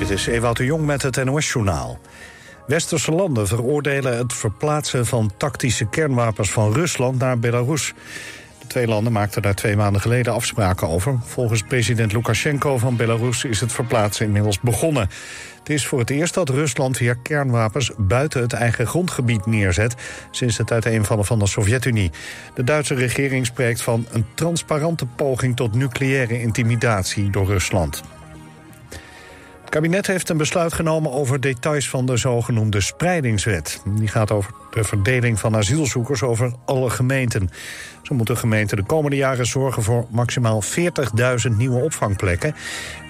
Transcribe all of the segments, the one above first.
Dit is Ewout de Jong met het NOS-journaal. Westerse landen veroordelen het verplaatsen van tactische kernwapens van Rusland naar Belarus. De twee landen maakten daar twee maanden geleden afspraken over. Volgens president Lukashenko van Belarus is het verplaatsen inmiddels begonnen. Het is voor het eerst dat Rusland weer kernwapens buiten het eigen grondgebied neerzet... sinds het uiteenvallen van de Sovjet-Unie. De Duitse regering spreekt van een transparante poging tot nucleaire intimidatie door Rusland. Het kabinet heeft een besluit genomen over details van de zogenoemde spreidingswet. Die gaat over de verdeling van asielzoekers over alle gemeenten. Zo moeten gemeenten de komende jaren zorgen voor maximaal 40.000 nieuwe opvangplekken.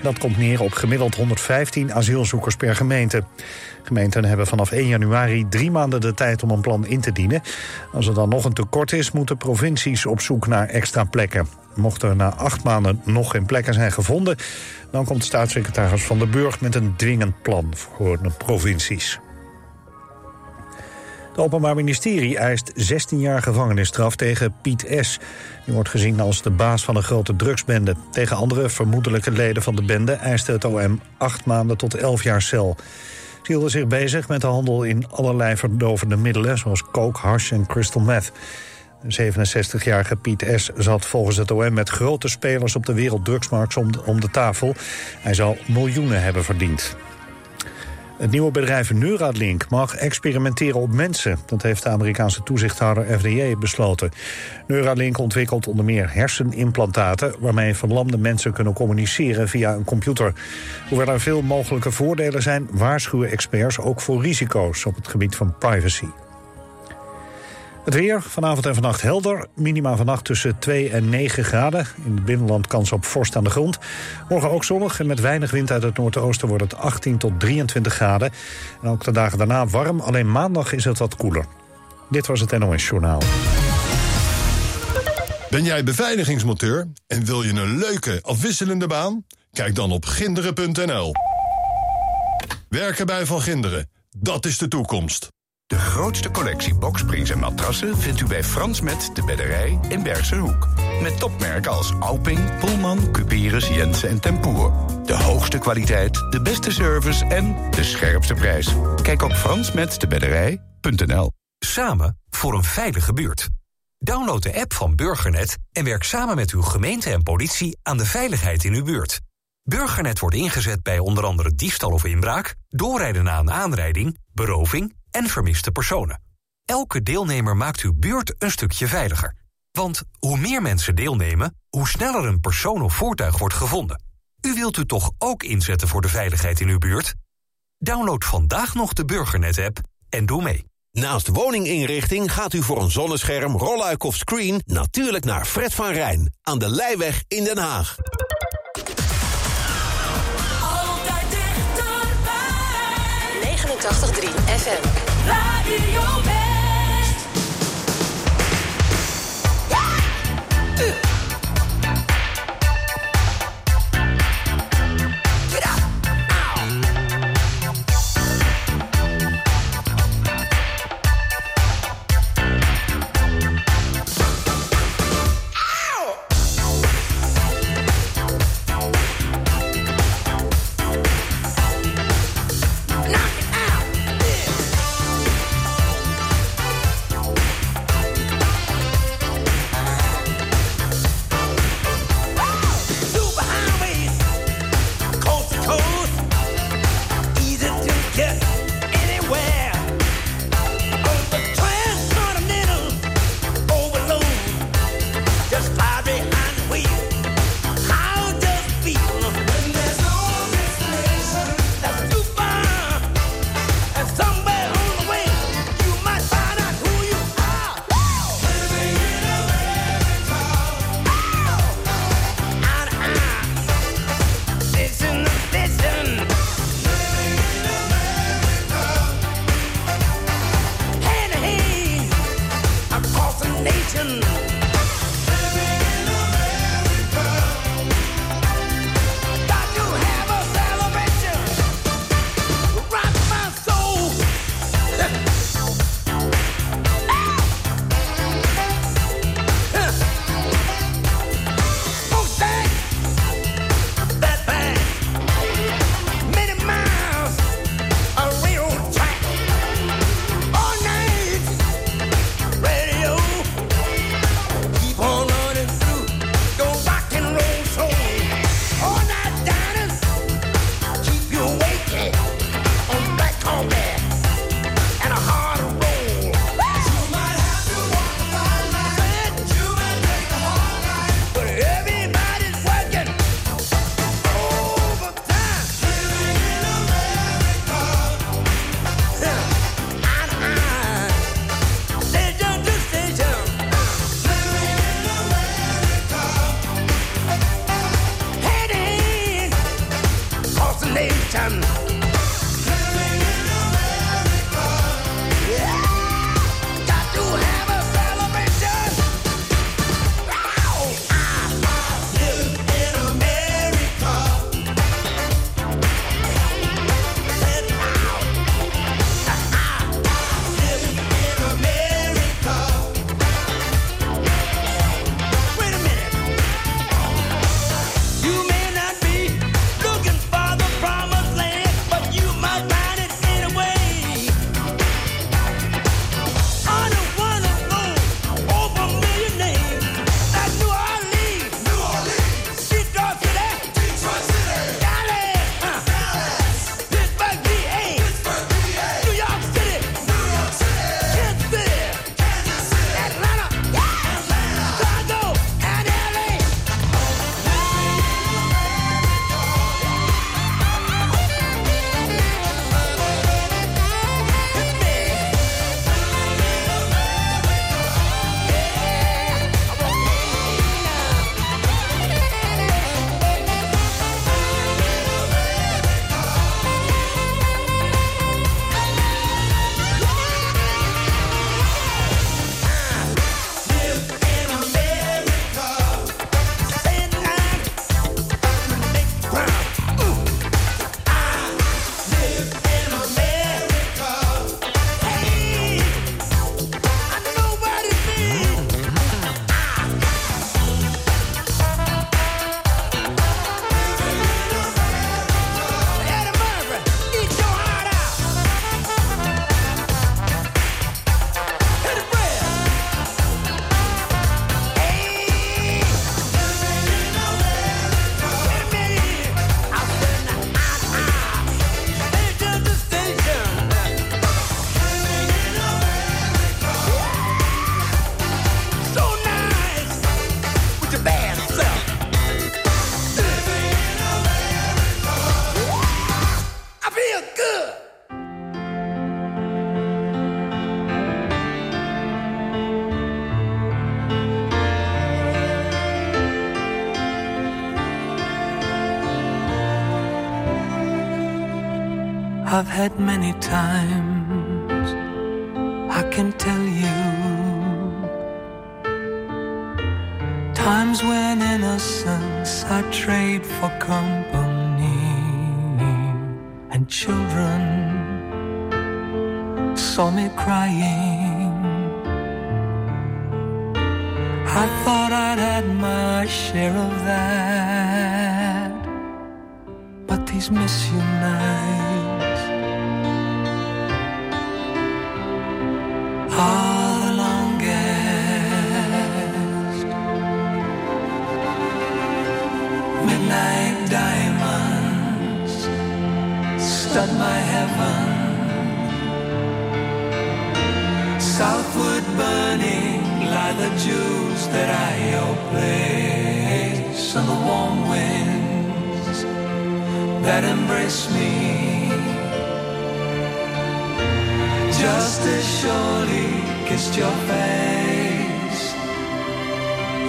Dat komt neer op gemiddeld 115 asielzoekers per gemeente. Gemeenten hebben vanaf 1 januari drie maanden de tijd om een plan in te dienen. Als er dan nog een tekort is, moeten provincies op zoek naar extra plekken. Mocht er na acht maanden nog geen plekken zijn gevonden... dan komt staatssecretaris Van der Burg met een dwingend plan voor de provincies. Het Openbaar Ministerie eist 16 jaar gevangenisstraf tegen Piet S. Die wordt gezien als de baas van een grote drugsbende. Tegen andere vermoedelijke leden van de bende eiste het OM 8 maanden tot 11 jaar cel. Ze hielden zich bezig met de handel in allerlei verdovende middelen... zoals coke, hash en crystal meth. De 67-jarige Piet S. zat volgens het OM met grote spelers op de werelddrugsmarkt om om de tafel. Hij zou miljoenen hebben verdiend. Het nieuwe bedrijf Neuralink mag experimenteren op mensen. Dat heeft de Amerikaanse toezichthouder FDA besloten. Neuralink ontwikkelt onder meer hersenimplantaten... waarmee verlamde mensen kunnen communiceren via een computer. Hoewel er veel mogelijke voordelen zijn... waarschuwen experts ook voor risico's op het gebied van privacy. Het weer, vanavond en vannacht helder. Minima vannacht tussen 2 en 9 graden. In het binnenland kans op vorst aan de grond. Morgen ook zonnig en met weinig wind uit het noordoosten wordt het 18 tot 23 graden. En ook de dagen daarna warm, alleen maandag is het wat koeler. Dit was het NOS Journaal. Ben jij beveiligingsmonteur en wil je een leuke, afwisselende baan? Kijk dan op ginderen.nl. Werken bij Van Ginderen, dat is de toekomst. De grootste collectie boksprings en matrassen vindt u bij Frans Met de Bedderij in Bergse Hoek. Met topmerken als Alping, Pullman, Cuperus, Jensen en Tempoer. De hoogste kwaliteit, de beste service en de scherpste prijs. Kijk op fransmetdebedderij.nl Samen voor een veilige buurt. Download de app van Burgernet en werk samen met uw gemeente en politie aan de veiligheid in uw buurt. Burgernet wordt ingezet bij onder andere diefstal of inbraak, doorrijden na een aanrijding, beroving en vermiste personen. Elke deelnemer maakt uw buurt een stukje veiliger. Want hoe meer mensen deelnemen, hoe sneller een persoon of voertuig wordt gevonden. U wilt u toch ook inzetten voor de veiligheid in uw buurt? Download vandaag nog de Burgernet-app en doe mee. Naast woninginrichting gaat u voor een zonnescherm, rolluik of screen... natuurlijk naar Fred van Rijn aan de Leiweg in Den Haag. 89.3 FM. Radio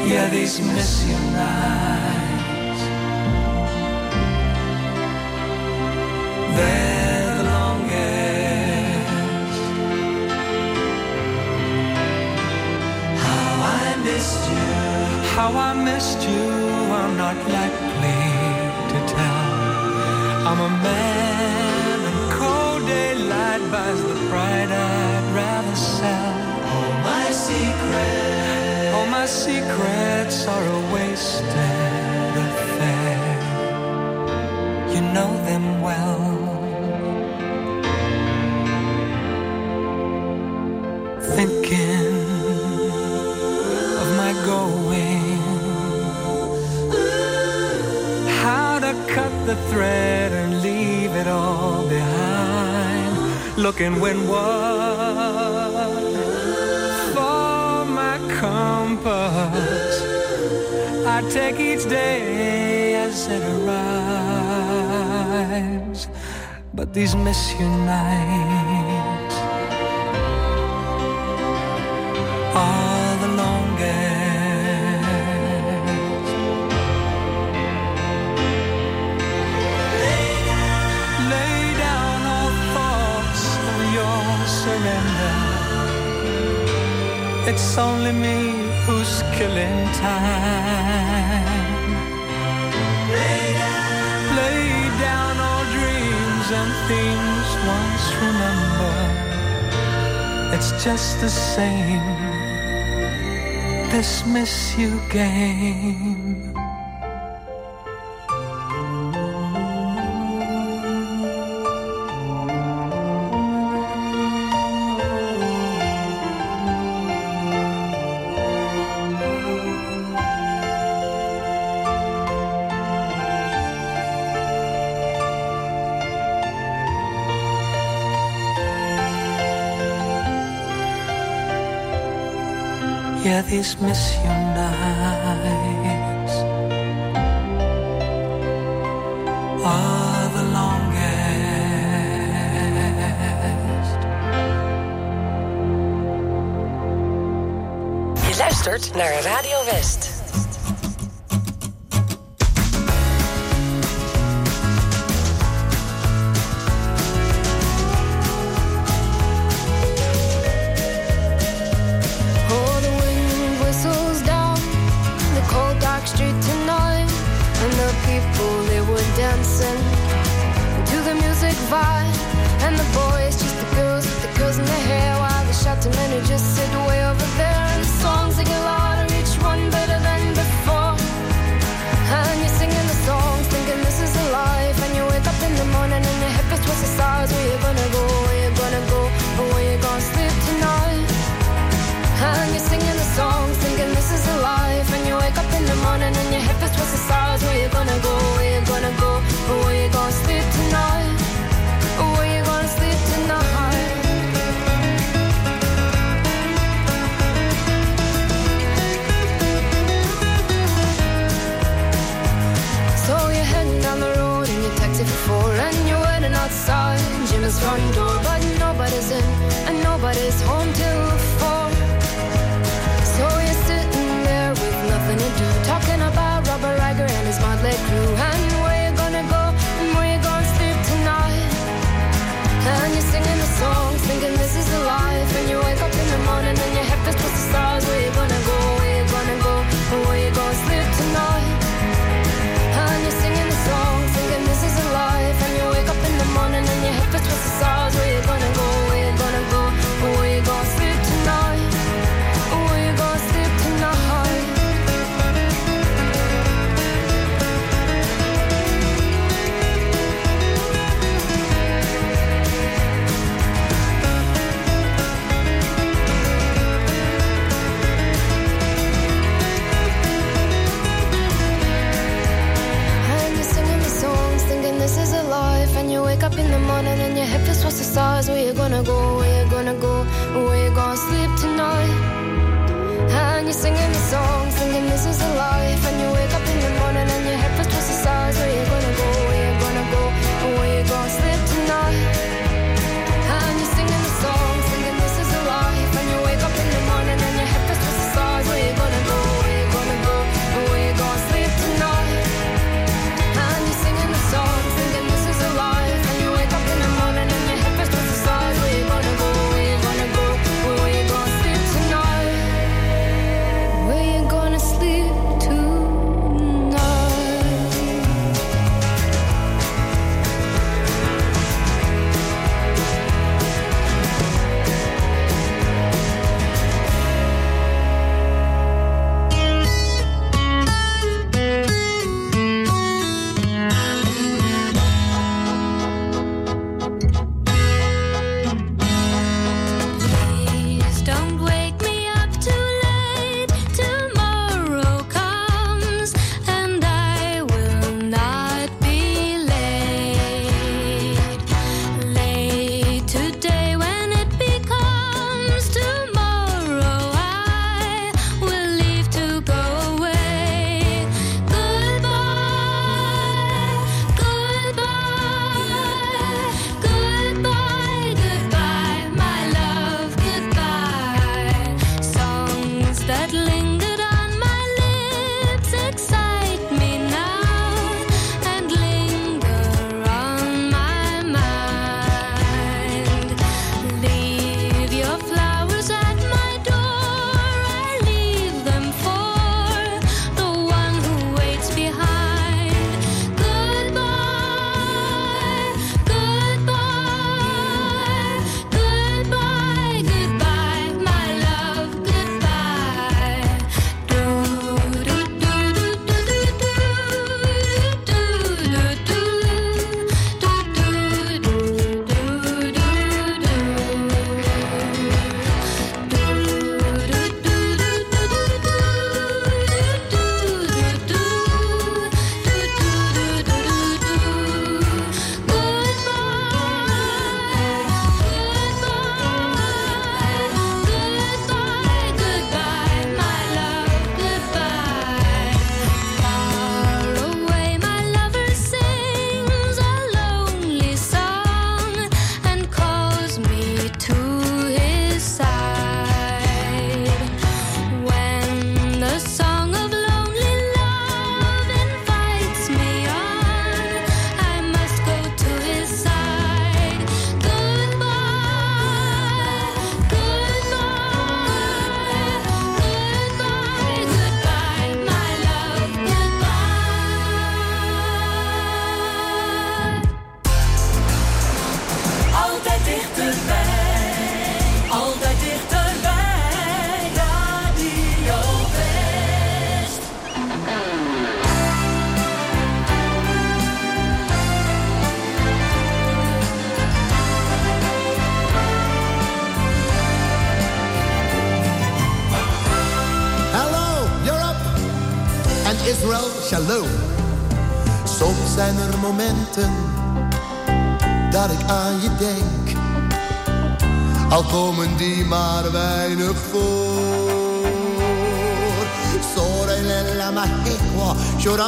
Yeah, these missing nights. They're the longest. How I missed you. How I missed you, I'm not likely to tell. I'm a man, and cold daylight buys the pride I'd rather sell. All my secrets, all my secrets are a wasted affair. You know them well. Thinking of my going, how to cut the thread and leave it all behind. Looking windward compass. I take each day as it arrives, but these miss you nights are the longest. Lay down, lay down all thoughts of your surrender. It's only me Puskelentine. Lay down, lay down all dreams and things once remember. It's just the same. This miss you game. where these mission lies are the longest. Je luistert naar Radio West. towards the stars. Where you gonna go? Where you gonna go? Where you gonna sleep tonight? And you're singing the song, thinking this is a life.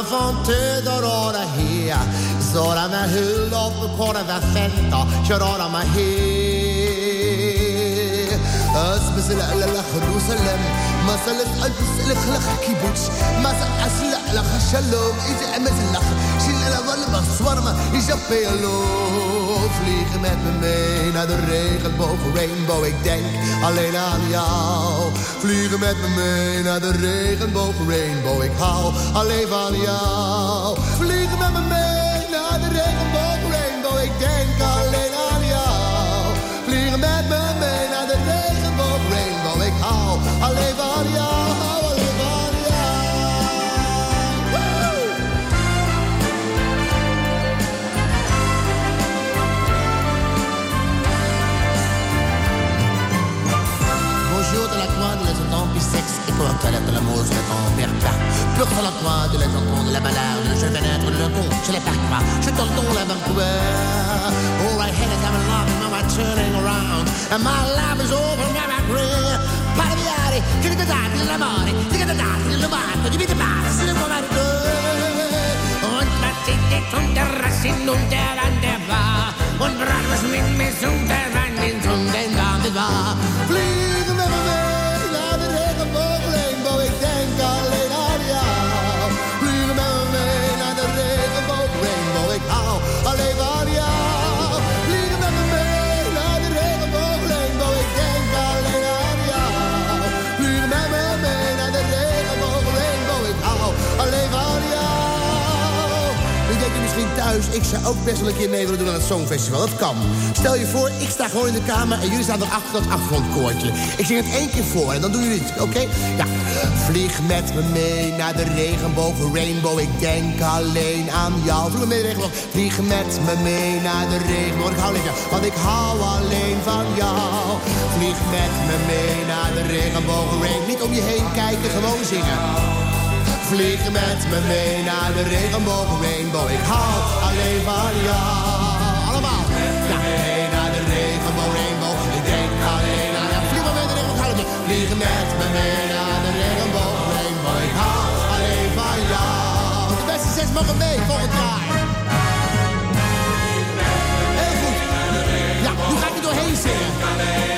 framför drar hea Zora med hull och korva fett och kör av med لا لا خروسلم ما سلت ألبس لك لخ كيبوتش ما سأسلع لخ شلوم إجا أمز لخ شيل لا ولا بصور ما إجا بيلو Vliegen met me mee naar de regenboog rainbow Ik denk alleen aan jou Vliegen met me mee naar de regenboog rainbow Ik hou alleen van jou Vliegen met me mee naar de regenboog rainbow Ik denk alleen aan sur la croix de la balade. Je vais naître le con, je les Je la Vancouver. All right head is I'm now I'm turning around. And my life is over now I'm green Paraviari, che ne dati dell'amore Che ne dati dell'umato Di vita pazza, ne può Und was sieht die Tunterrassin und der an der Bar Und brat was mit mir an ik zou ook best wel een keer mee willen doen aan het Songfestival. Dat kan. Stel je voor, ik sta gewoon in de kamer en jullie staan erachter dat achtergrondkoortje. Ik zing het één keer voor en dan doen jullie het, oké? Ja. Vlieg met me mee naar de regenboog, rainbow. Ik denk alleen aan jou. Vlieg met regenboog. Vlieg met me mee naar de regenboog. Ik hou jou, want ik hou alleen van jou. Vlieg met me mee naar de regenboog, rainbow. Niet om je heen kijken, gewoon zingen. Vlieg met me mee naar de regenboog rainbow. Ik hou alleen van jou. Allemaal. Ja, mee naar de regenboog rainbow. Ik denk alleen aan jou. Vlieg met de regenboog. hou het. Vlieg met me mee naar de regenboog rainbow. Ik hou alleen van jou. De beste zes mogen mee volgend jaar. Heel goed. Ja, nu ga ik er doorheen zingen.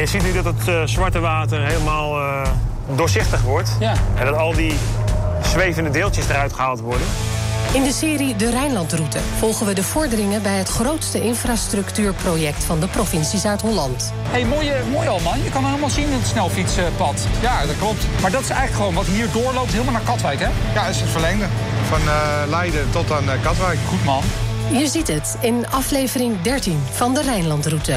Je ziet nu dat het eh, zwarte water helemaal eh, doorzichtig wordt. Ja. En dat al die zwevende deeltjes eruit gehaald worden. In de serie De Rijnlandroute volgen we de vorderingen bij het grootste infrastructuurproject van de provincie Zuid-Holland. Hé, hey, mooi, mooi al, man. Je kan helemaal zien het snelfietspad. Ja, dat klopt. Maar dat is eigenlijk gewoon wat hier doorloopt, helemaal naar Katwijk, hè? Ja, dat is het verlengde. Van eh, Leiden tot aan Katwijk. Goed, man. Je ziet het in aflevering 13 van De Rijnlandroute.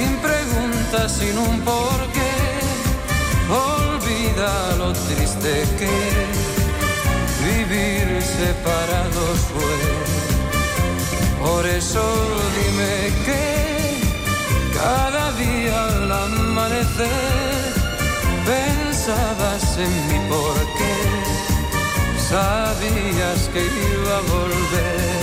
sin preguntas, sin un porqué. Olvida lo triste que vivir separados fue. Por eso dime que cada día al amanecer pensabas en mí porque sabías que iba a volver.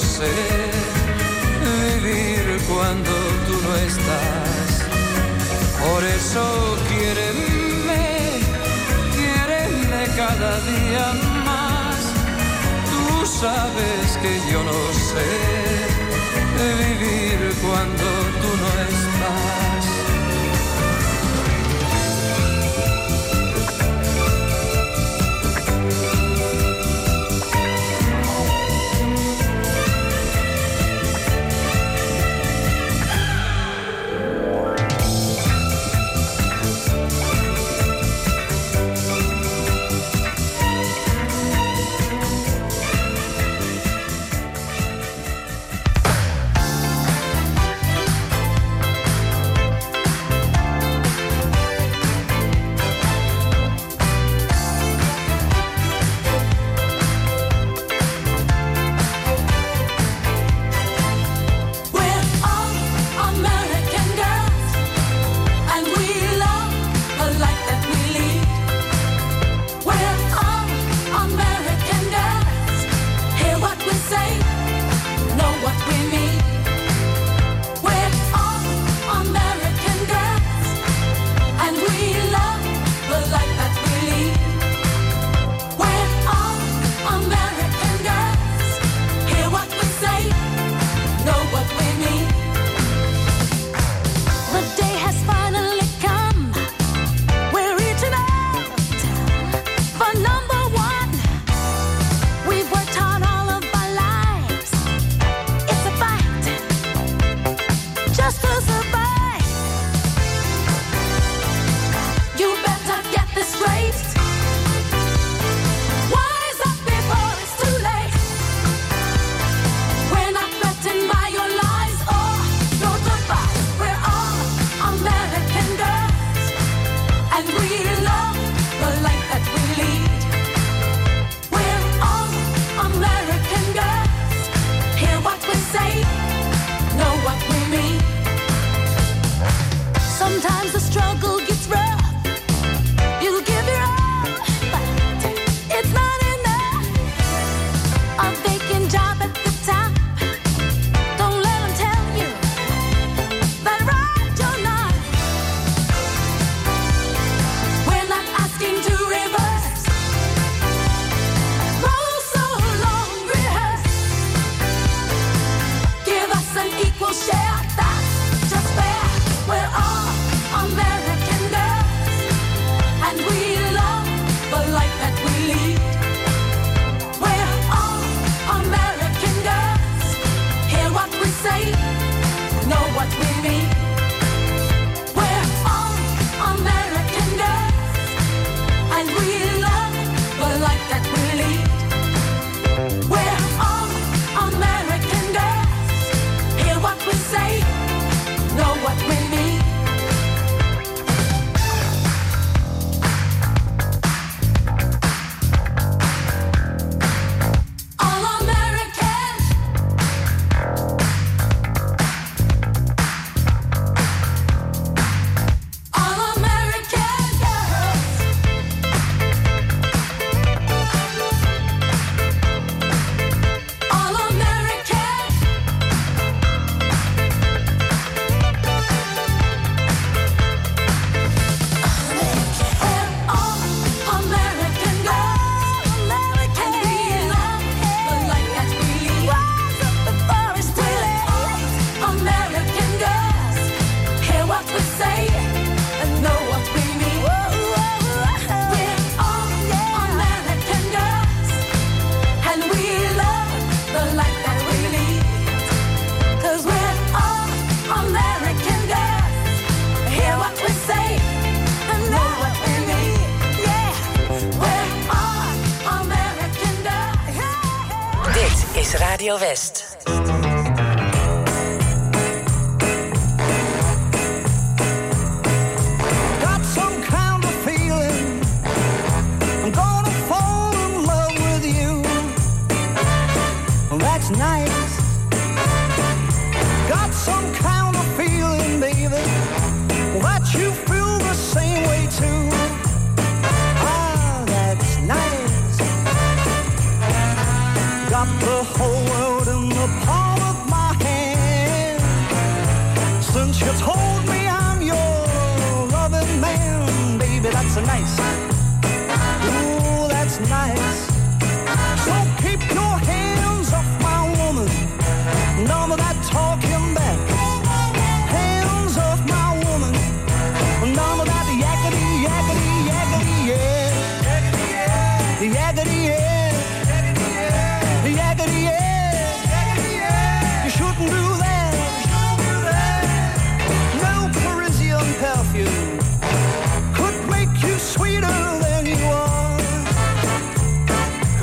sé vivir cuando tú no estás. Por eso quiéreme, quiéreme cada día más. Tú sabes que yo no sé vivir cuando tú no estás.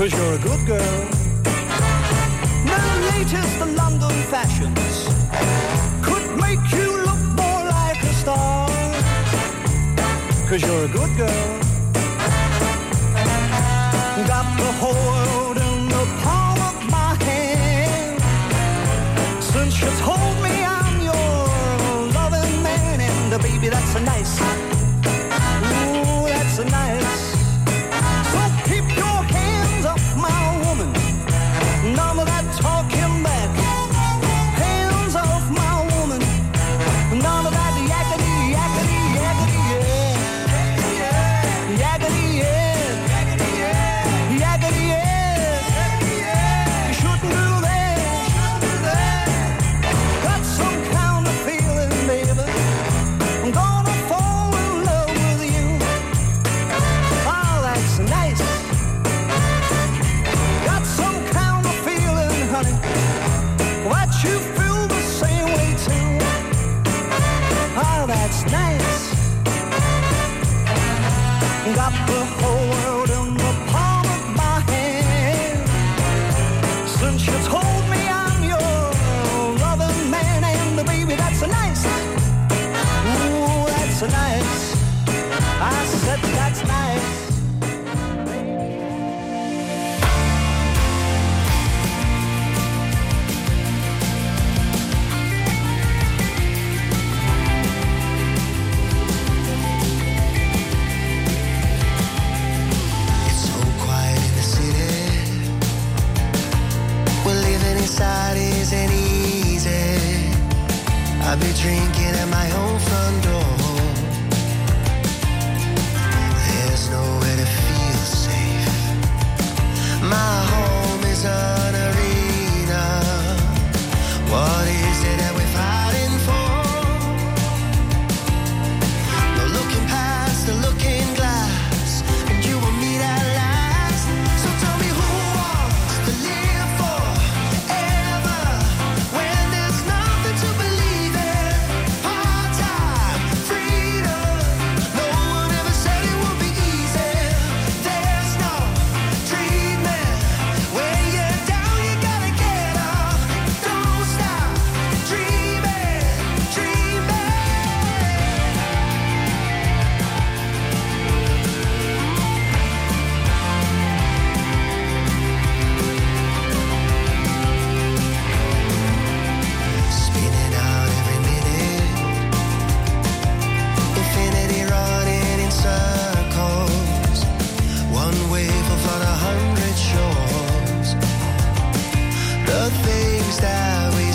Cause you're a good girl. The latest London fashions could make you look more like a star. Cause you're a good girl. Got the whole world in the palm of my hand. Since you told me I'm your loving man, and uh, baby, that's a nice things that we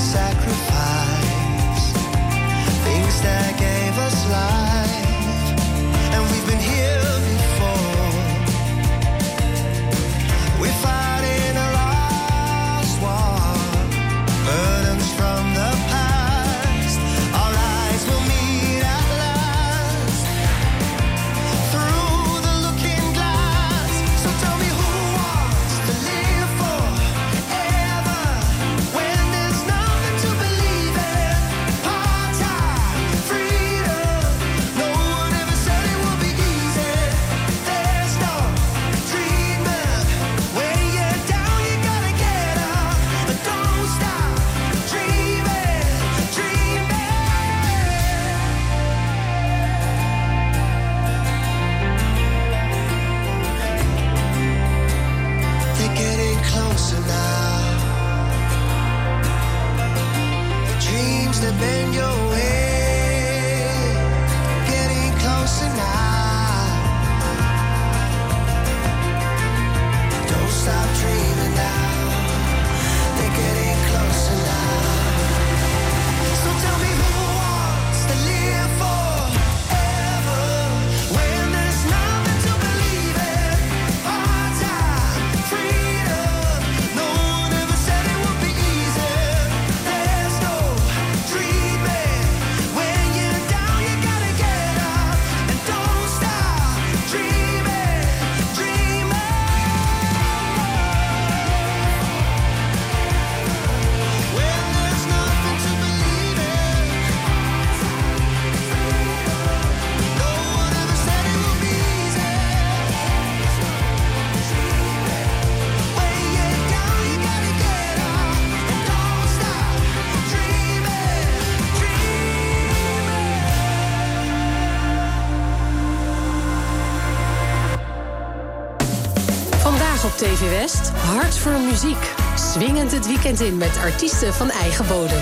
hart voor muziek. Swingend het weekend in met artiesten van eigen bodem.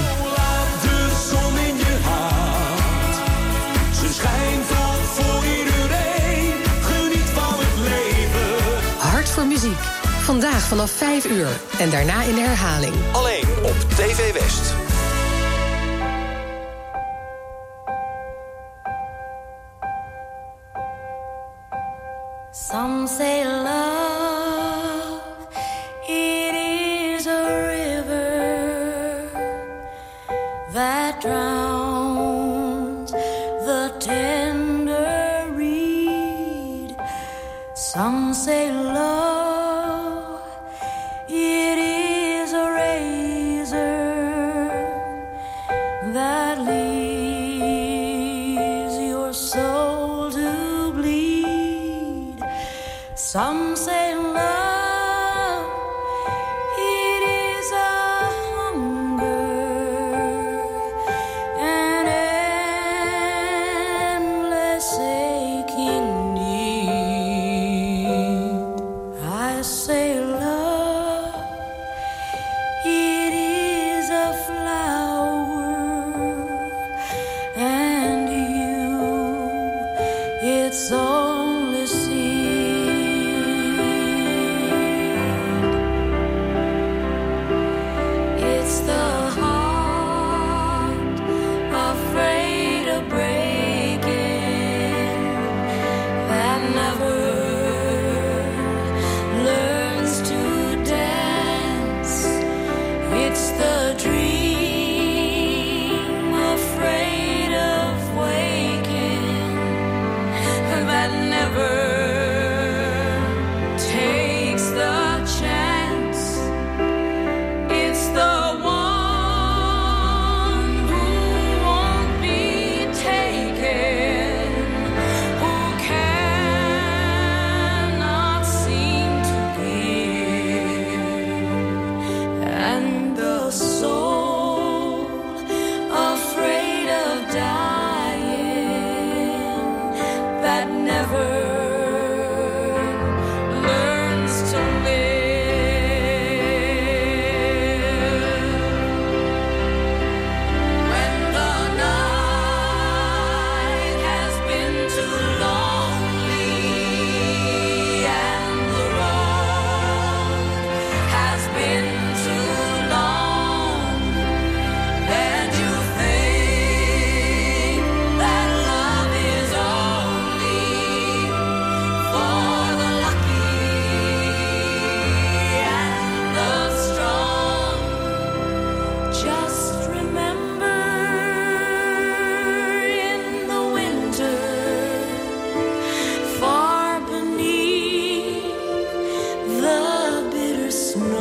Hart. Voor. Geniet van het leven. Hart voor muziek. Vandaag vanaf 5 uur en daarna in de herhaling. Alleen op TV West. It's all. No.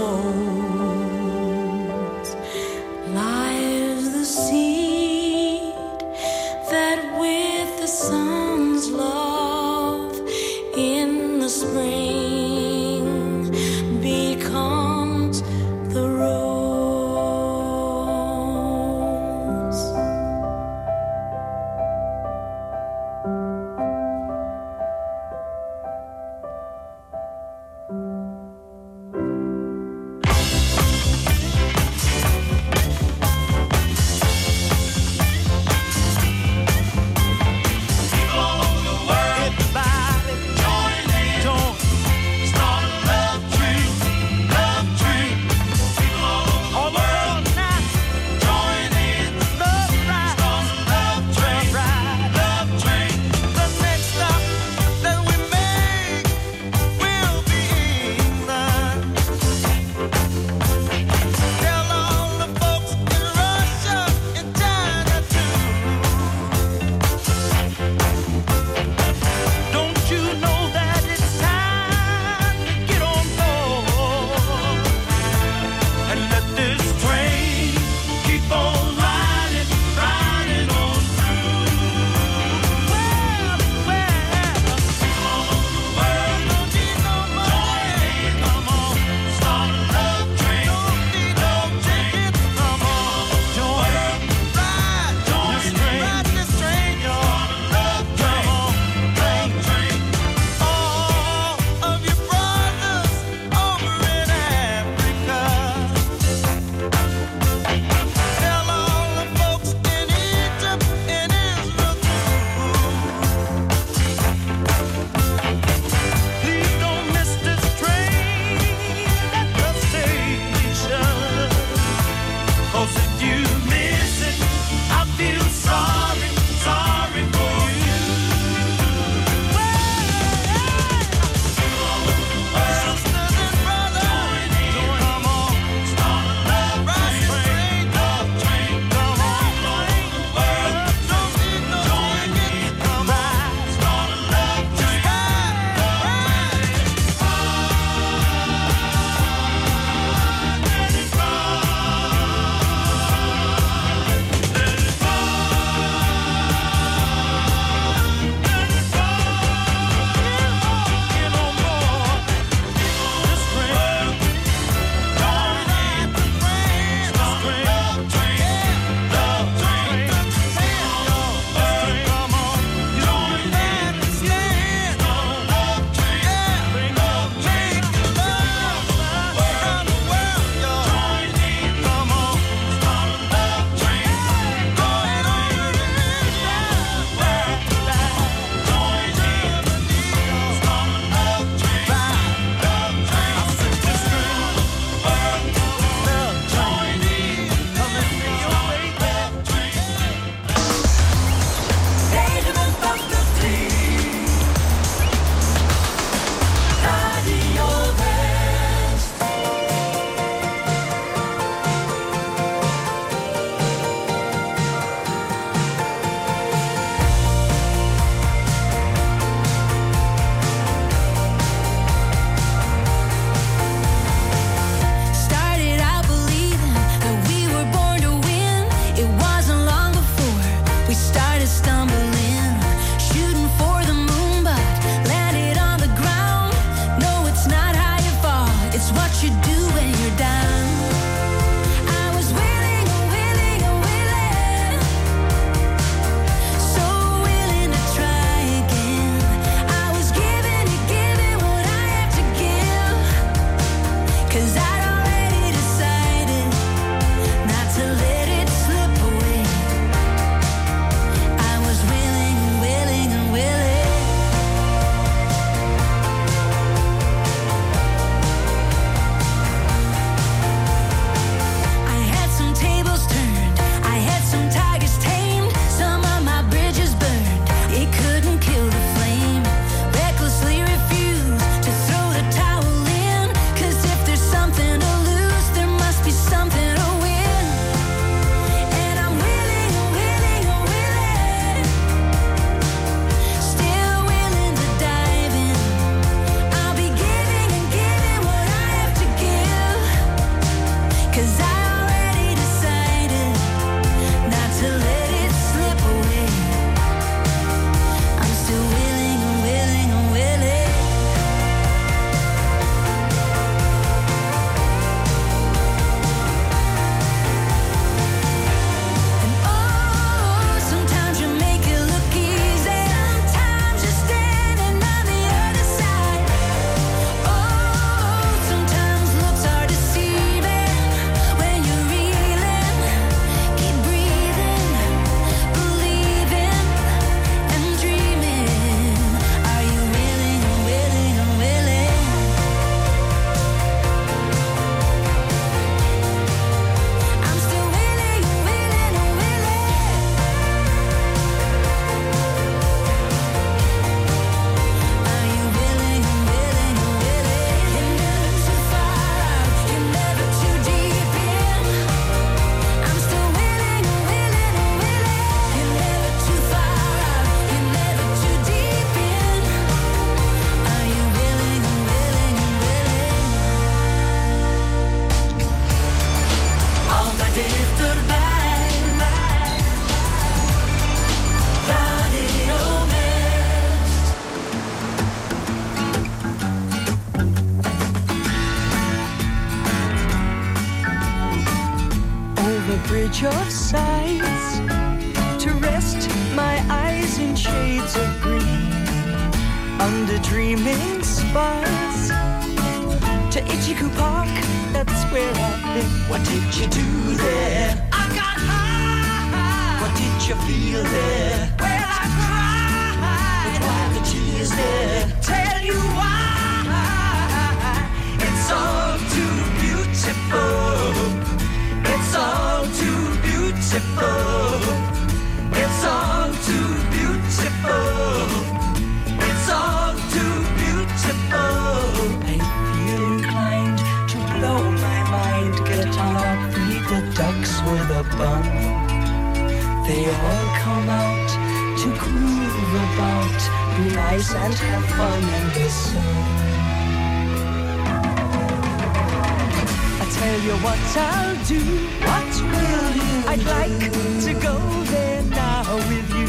tell you what I'll do. What will you? I'd like to go there now with you.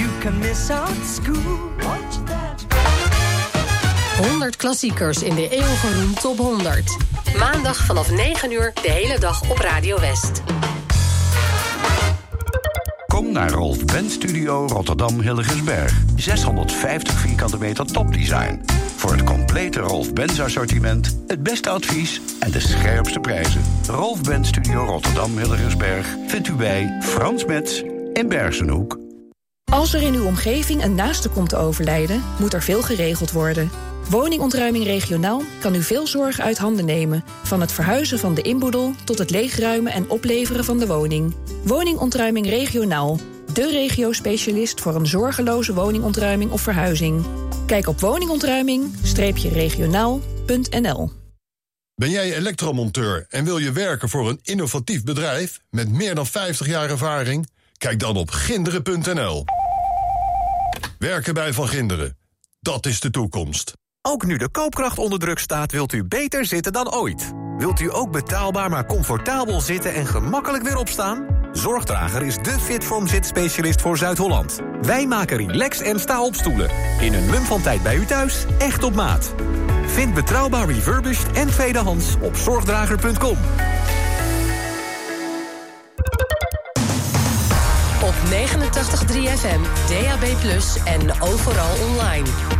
You can miss out school. Watch that. 100 klassiekers in de eeuwige top 100. Maandag vanaf 9 uur de hele dag op Radio West naar Rolf Ben Studio Rotterdam Hilligensberg. 650 vierkante meter topdesign. Voor het complete Rolf Bent assortiment, het beste advies en de scherpste prijzen. Rolf Ben Studio Rotterdam Hilligensberg vindt u bij Frans Metz in Bergenhoek. Als er in uw omgeving een naaste komt te overlijden, moet er veel geregeld worden. Woningontruiming regionaal kan u veel zorg uit handen nemen. Van het verhuizen van de inboedel tot het leegruimen en opleveren van de woning. Woningontruiming regionaal. De regio-specialist voor een zorgeloze woningontruiming of verhuizing. Kijk op woningontruiming-regionaal.nl. Ben jij elektromonteur en wil je werken voor een innovatief bedrijf met meer dan 50 jaar ervaring? Kijk dan op ginderen.nl. Werken bij Van Ginderen. Dat is de toekomst. Ook nu de koopkracht onder druk staat, wilt u beter zitten dan ooit. Wilt u ook betaalbaar maar comfortabel zitten en gemakkelijk weer opstaan? Zorgdrager is de Fitform zitspecialist voor Zuid-Holland. Wij maken relax- en sta-opstoelen. In een mum van tijd bij u thuis, echt op maat. Vind betrouwbaar refurbished en tweedehands op zorgdrager.com. Op 89.3 FM, DAB+, en overal online